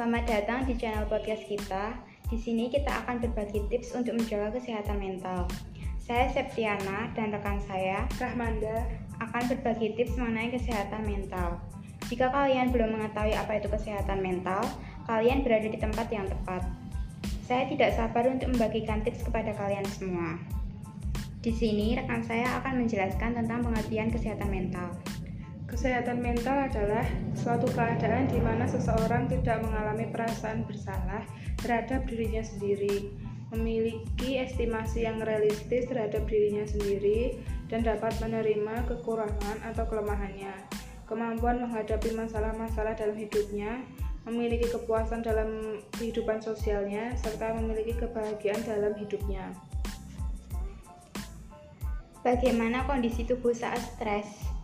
Selamat datang di channel podcast kita. Di sini kita akan berbagi tips untuk menjaga kesehatan mental. Saya Septiana dan rekan saya Rahmanda akan berbagi tips mengenai kesehatan mental. Jika kalian belum mengetahui apa itu kesehatan mental, kalian berada di tempat yang tepat. Saya tidak sabar untuk membagikan tips kepada kalian semua. Di sini rekan saya akan menjelaskan tentang pengertian kesehatan mental. Kesehatan mental adalah suatu keadaan di mana seseorang tidak mengalami perasaan bersalah terhadap dirinya sendiri, memiliki estimasi yang realistis terhadap dirinya sendiri, dan dapat menerima kekurangan atau kelemahannya, kemampuan menghadapi masalah-masalah dalam hidupnya, memiliki kepuasan dalam kehidupan sosialnya, serta memiliki kebahagiaan dalam hidupnya. Bagaimana kondisi tubuh saat stres?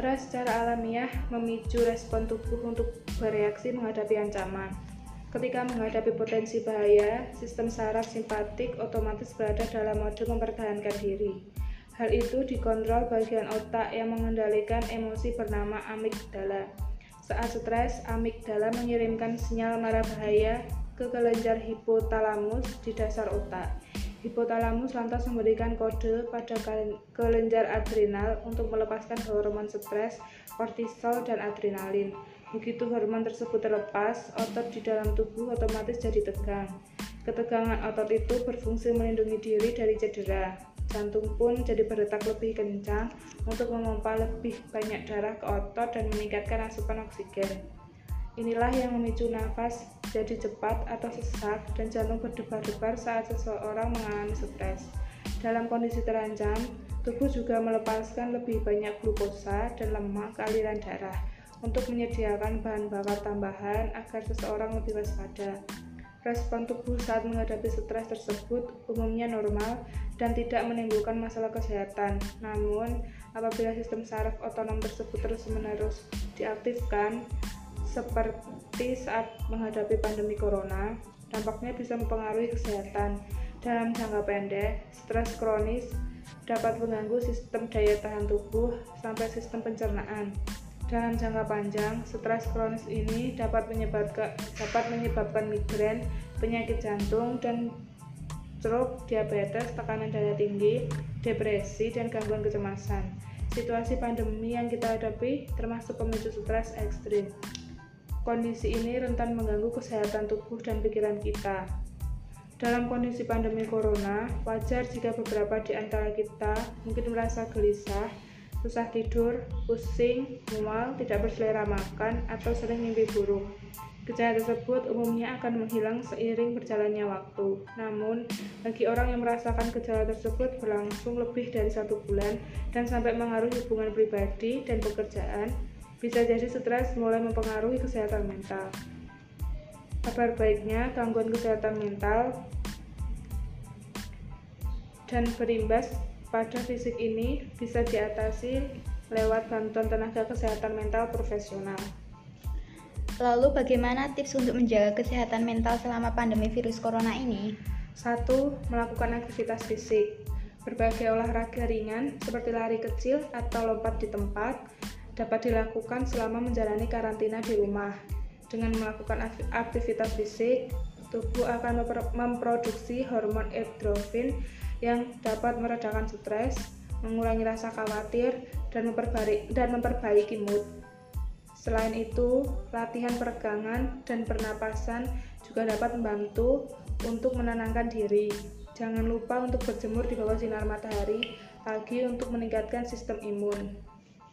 Stres secara alamiah memicu respon tubuh untuk bereaksi menghadapi ancaman. Ketika menghadapi potensi bahaya, sistem saraf simpatik otomatis berada dalam mode mempertahankan diri. Hal itu dikontrol bagian otak yang mengendalikan emosi bernama amigdala. Saat stres, amigdala mengirimkan sinyal marah bahaya ke kelenjar hipotalamus di dasar otak. Hipotalamus lantas memberikan kode pada kelenjar adrenal untuk melepaskan hormon stres, kortisol, dan adrenalin. Begitu hormon tersebut terlepas, otot di dalam tubuh otomatis jadi tegang. Ketegangan otot itu berfungsi melindungi diri dari cedera. Jantung pun jadi berdetak lebih kencang untuk memompa lebih banyak darah ke otot dan meningkatkan asupan oksigen. Inilah yang memicu nafas jadi cepat atau sesak dan jantung berdebar-debar saat seseorang mengalami stres. Dalam kondisi terancam, tubuh juga melepaskan lebih banyak glukosa dan lemak ke aliran darah untuk menyediakan bahan bakar tambahan agar seseorang lebih waspada. Respon tubuh saat menghadapi stres tersebut umumnya normal dan tidak menimbulkan masalah kesehatan. Namun, apabila sistem saraf otonom tersebut terus-menerus diaktifkan, seperti saat menghadapi pandemi corona, dampaknya bisa mempengaruhi kesehatan. Dalam jangka pendek, stres kronis dapat mengganggu sistem daya tahan tubuh sampai sistem pencernaan. Dalam jangka panjang, stres kronis ini dapat menyebabkan dapat menyebabkan migrain, penyakit jantung dan stroke, diabetes, tekanan darah tinggi, depresi, dan gangguan kecemasan. Situasi pandemi yang kita hadapi termasuk pemicu stres ekstrim. Kondisi ini rentan mengganggu kesehatan tubuh dan pikiran kita. Dalam kondisi pandemi corona, wajar jika beberapa di antara kita mungkin merasa gelisah, susah tidur, pusing, mual, tidak berselera makan, atau sering mimpi buruk. Gejala tersebut umumnya akan menghilang seiring berjalannya waktu. Namun, bagi orang yang merasakan gejala tersebut berlangsung lebih dari satu bulan dan sampai mengaruhi hubungan pribadi dan pekerjaan, bisa jadi stres mulai mempengaruhi kesehatan mental. Kabar baiknya, gangguan kesehatan mental dan berimbas pada fisik ini bisa diatasi lewat bantuan tenaga kesehatan mental profesional. Lalu bagaimana tips untuk menjaga kesehatan mental selama pandemi virus corona ini? Satu, melakukan aktivitas fisik. Berbagai olahraga ringan seperti lari kecil atau lompat di tempat dapat dilakukan selama menjalani karantina di rumah. Dengan melakukan aktivitas fisik, tubuh akan memproduksi hormon endorfin yang dapat meredakan stres, mengurangi rasa khawatir, dan memperbaiki, dan memperbaiki mood. Selain itu, latihan peregangan dan pernapasan juga dapat membantu untuk menenangkan diri. Jangan lupa untuk berjemur di bawah sinar matahari pagi untuk meningkatkan sistem imun.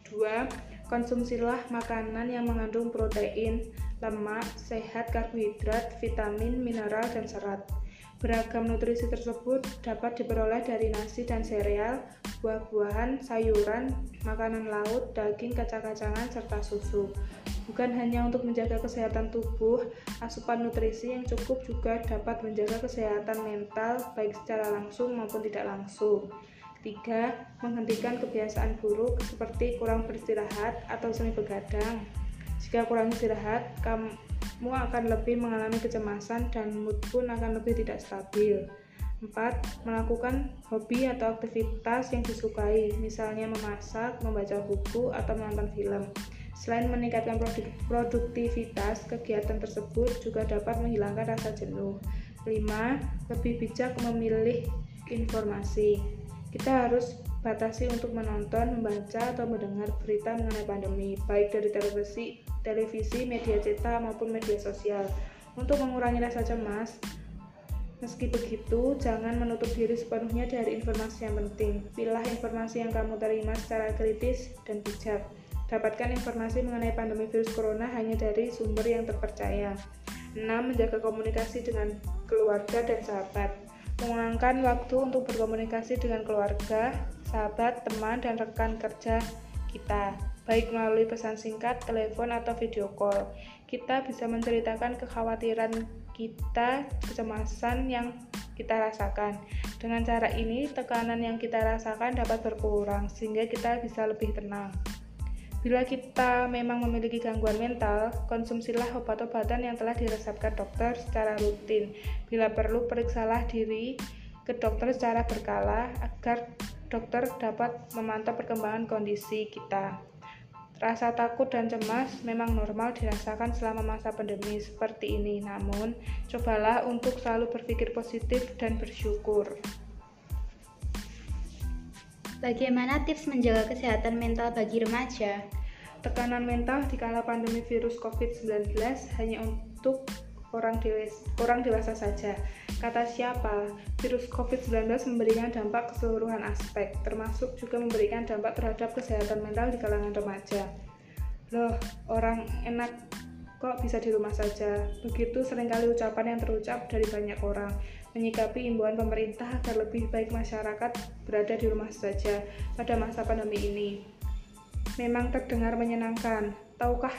2. Konsumsilah makanan yang mengandung protein, lemak, sehat, karbohidrat, vitamin, mineral, dan serat. Beragam nutrisi tersebut dapat diperoleh dari nasi dan sereal, buah-buahan, sayuran, makanan laut, daging, kacang-kacangan, serta susu. Bukan hanya untuk menjaga kesehatan tubuh, asupan nutrisi yang cukup juga dapat menjaga kesehatan mental baik secara langsung maupun tidak langsung. 3. Menghentikan kebiasaan buruk seperti kurang beristirahat atau sering begadang. Jika kurang istirahat, kamu akan lebih mengalami kecemasan dan mood pun akan lebih tidak stabil. 4. Melakukan hobi atau aktivitas yang disukai, misalnya memasak, membaca buku, atau menonton film. Selain meningkatkan produktivitas, kegiatan tersebut juga dapat menghilangkan rasa jenuh. 5. Lebih bijak memilih informasi. Kita harus batasi untuk menonton, membaca, atau mendengar berita mengenai pandemi, baik dari televisi, televisi, media cetak, maupun media sosial. Untuk mengurangi rasa cemas, Meski begitu, jangan menutup diri sepenuhnya dari informasi yang penting. Pilih informasi yang kamu terima secara kritis dan bijak. Dapatkan informasi mengenai pandemi virus corona hanya dari sumber yang terpercaya. 6. Menjaga komunikasi dengan keluarga dan sahabat. Mengurangkan waktu untuk berkomunikasi dengan keluarga, sahabat, teman, dan rekan kerja kita, baik melalui pesan singkat, telepon, atau video call. Kita bisa menceritakan kekhawatiran kita, kecemasan yang kita rasakan. Dengan cara ini, tekanan yang kita rasakan dapat berkurang, sehingga kita bisa lebih tenang. Bila kita memang memiliki gangguan mental, konsumsilah obat-obatan yang telah diresepkan dokter secara rutin. Bila perlu, periksalah diri ke dokter secara berkala agar dokter dapat memantau perkembangan kondisi kita. Rasa takut dan cemas memang normal dirasakan selama masa pandemi seperti ini, namun cobalah untuk selalu berpikir positif dan bersyukur. Bagaimana tips menjaga kesehatan mental bagi remaja? Tekanan mental di kala pandemi virus COVID-19 hanya untuk orang dewasa, orang dewasa saja. Kata siapa? Virus COVID-19 memberikan dampak keseluruhan aspek, termasuk juga memberikan dampak terhadap kesehatan mental di kalangan remaja. Loh, orang enak kok bisa di rumah saja. Begitu sering kali ucapan yang terucap dari banyak orang menyikapi imbauan pemerintah agar lebih baik masyarakat berada di rumah saja pada masa pandemi ini. Memang terdengar menyenangkan. Tahukah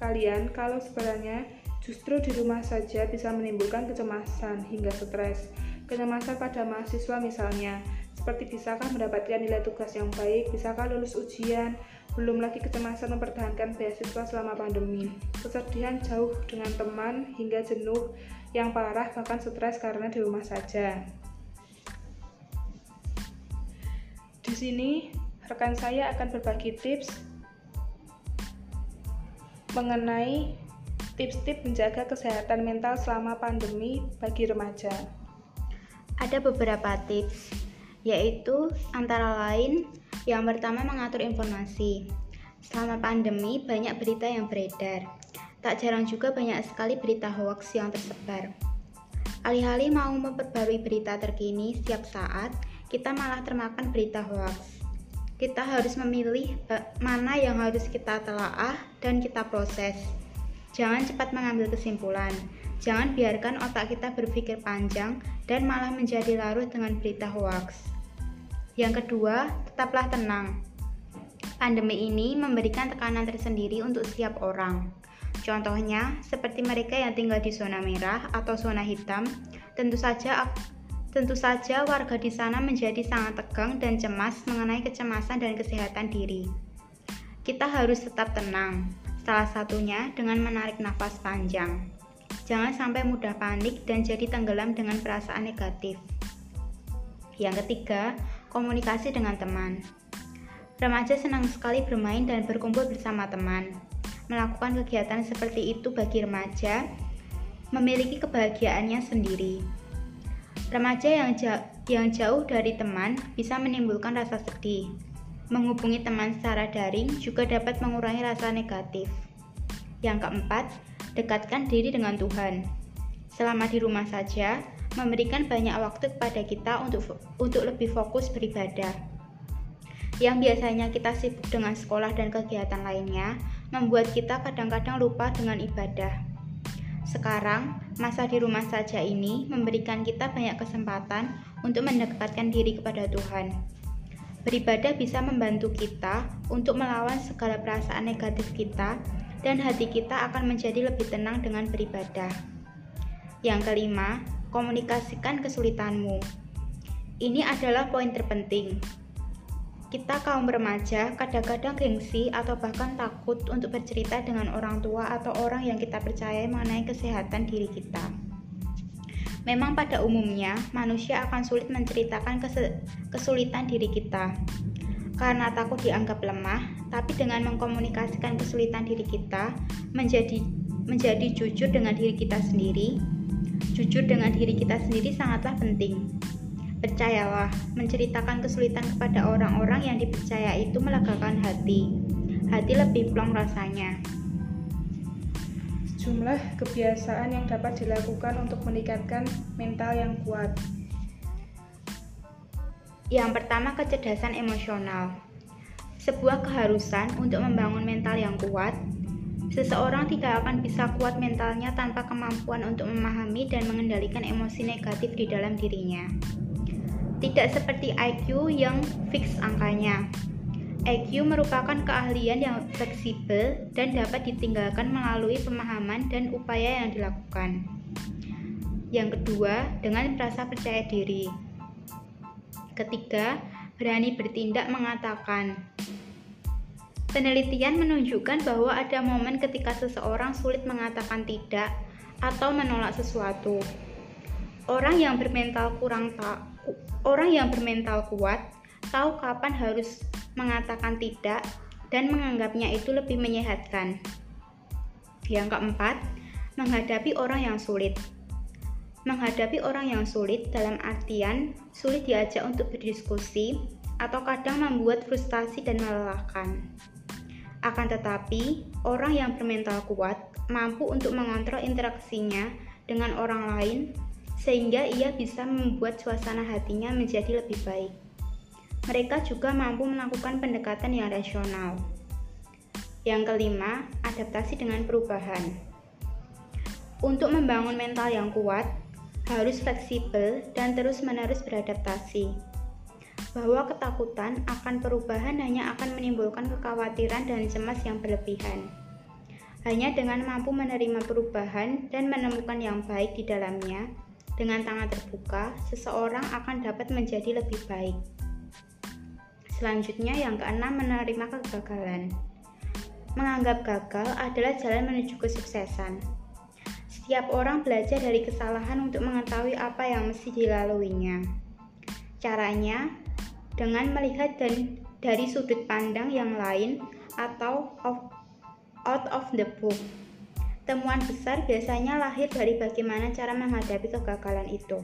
kalian kalau sebenarnya justru di rumah saja bisa menimbulkan kecemasan hingga stres. Kecemasan pada mahasiswa misalnya, seperti bisakah mendapatkan nilai tugas yang baik, bisakah lulus ujian, belum lagi kecemasan mempertahankan beasiswa selama pandemi. Kesedihan jauh dengan teman hingga jenuh yang parah bahkan stres karena di rumah saja. Di sini rekan saya akan berbagi tips mengenai tips-tips menjaga kesehatan mental selama pandemi bagi remaja. Ada beberapa tips, yaitu antara lain yang pertama, mengatur informasi. Selama pandemi, banyak berita yang beredar. Tak jarang juga banyak sekali berita hoax yang tersebar. Alih-alih mau memperbarui berita terkini setiap saat, kita malah termakan berita hoax. Kita harus memilih mana yang harus kita telaah dan kita proses. Jangan cepat mengambil kesimpulan. Jangan biarkan otak kita berpikir panjang dan malah menjadi larut dengan berita hoax. Yang kedua, tetaplah tenang. Pandemi ini memberikan tekanan tersendiri untuk setiap orang. Contohnya, seperti mereka yang tinggal di zona merah atau zona hitam, tentu saja tentu saja warga di sana menjadi sangat tegang dan cemas mengenai kecemasan dan kesehatan diri. Kita harus tetap tenang, salah satunya dengan menarik nafas panjang. Jangan sampai mudah panik dan jadi tenggelam dengan perasaan negatif. Yang ketiga, komunikasi dengan teman. Remaja senang sekali bermain dan berkumpul bersama teman. Melakukan kegiatan seperti itu bagi remaja memiliki kebahagiaannya sendiri. Remaja yang, ja yang jauh dari teman bisa menimbulkan rasa sedih. Menghubungi teman secara daring juga dapat mengurangi rasa negatif. Yang keempat, dekatkan diri dengan Tuhan. Selama di rumah saja, memberikan banyak waktu kepada kita untuk untuk lebih fokus beribadah. Yang biasanya kita sibuk dengan sekolah dan kegiatan lainnya, membuat kita kadang-kadang lupa dengan ibadah. Sekarang, masa di rumah saja ini memberikan kita banyak kesempatan untuk mendekatkan diri kepada Tuhan. Beribadah bisa membantu kita untuk melawan segala perasaan negatif kita, dan hati kita akan menjadi lebih tenang dengan beribadah. Yang kelima, komunikasikan kesulitanmu. Ini adalah poin terpenting. Kita kaum remaja kadang-kadang gengsi atau bahkan takut untuk bercerita dengan orang tua atau orang yang kita percaya mengenai kesehatan diri kita. Memang pada umumnya manusia akan sulit menceritakan kesulitan diri kita. karena takut dianggap lemah, tapi dengan mengkomunikasikan kesulitan diri kita menjadi menjadi jujur dengan diri kita sendiri. Jujur dengan diri kita sendiri sangatlah penting. Percayalah, menceritakan kesulitan kepada orang-orang yang dipercaya itu melegakan hati. Hati lebih plong rasanya. Jumlah kebiasaan yang dapat dilakukan untuk meningkatkan mental yang kuat. Yang pertama, kecerdasan emosional. Sebuah keharusan untuk membangun mental yang kuat. Seseorang tidak akan bisa kuat mentalnya tanpa kemampuan untuk memahami dan mengendalikan emosi negatif di dalam dirinya. Tidak seperti IQ yang fix angkanya. IQ merupakan keahlian yang fleksibel dan dapat ditinggalkan melalui pemahaman dan upaya yang dilakukan. Yang kedua, dengan merasa percaya diri. Ketiga, berani bertindak mengatakan. Penelitian menunjukkan bahwa ada momen ketika seseorang sulit mengatakan tidak atau menolak sesuatu. Orang yang bermental kurang tak Orang yang bermental kuat tahu kapan harus mengatakan tidak dan menganggapnya itu lebih menyehatkan. Yang keempat, menghadapi orang yang sulit. Menghadapi orang yang sulit dalam artian sulit diajak untuk berdiskusi atau kadang membuat frustasi dan melelahkan. Akan tetapi, orang yang bermental kuat mampu untuk mengontrol interaksinya dengan orang lain sehingga ia bisa membuat suasana hatinya menjadi lebih baik. Mereka juga mampu melakukan pendekatan yang rasional. Yang kelima, adaptasi dengan perubahan. Untuk membangun mental yang kuat, harus fleksibel dan terus-menerus beradaptasi. Bahwa ketakutan akan perubahan hanya akan menimbulkan kekhawatiran dan cemas yang berlebihan. Hanya dengan mampu menerima perubahan dan menemukan yang baik di dalamnya, dengan tangan terbuka, seseorang akan dapat menjadi lebih baik. Selanjutnya, yang keenam, menerima kegagalan. Menganggap gagal adalah jalan menuju kesuksesan. Setiap orang belajar dari kesalahan untuk mengetahui apa yang mesti dilaluinya. Caranya dengan melihat dan dari sudut pandang yang lain atau out of the book. Temuan besar biasanya lahir dari bagaimana cara menghadapi kegagalan itu.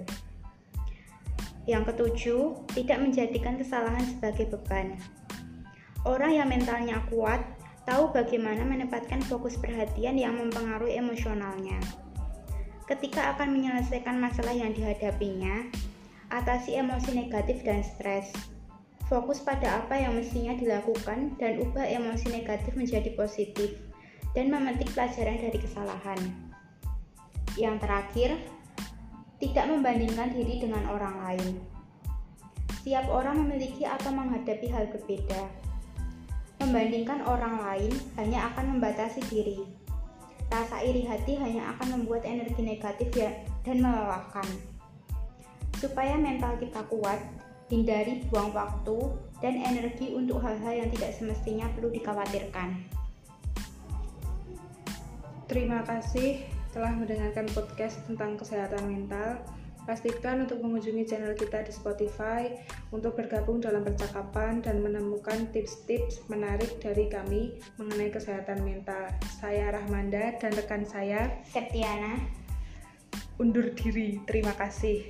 Yang ketujuh, tidak menjadikan kesalahan sebagai beban. Orang yang mentalnya kuat tahu bagaimana menempatkan fokus perhatian yang mempengaruhi emosionalnya. Ketika akan menyelesaikan masalah yang dihadapinya, atasi emosi negatif dan stres. Fokus pada apa yang mestinya dilakukan dan ubah emosi negatif menjadi positif dan memetik pelajaran dari kesalahan. Yang terakhir, tidak membandingkan diri dengan orang lain. Setiap orang memiliki atau menghadapi hal berbeda. Membandingkan orang lain hanya akan membatasi diri. Rasa iri hati hanya akan membuat energi negatif ya, dan melelahkan. Supaya mental kita kuat, hindari buang waktu dan energi untuk hal-hal yang tidak semestinya perlu dikhawatirkan. Terima kasih telah mendengarkan podcast tentang kesehatan mental. Pastikan untuk mengunjungi channel kita di Spotify untuk bergabung dalam percakapan dan menemukan tips-tips menarik dari kami mengenai kesehatan mental. Saya Rahmanda dan rekan saya Septiana undur diri. Terima kasih.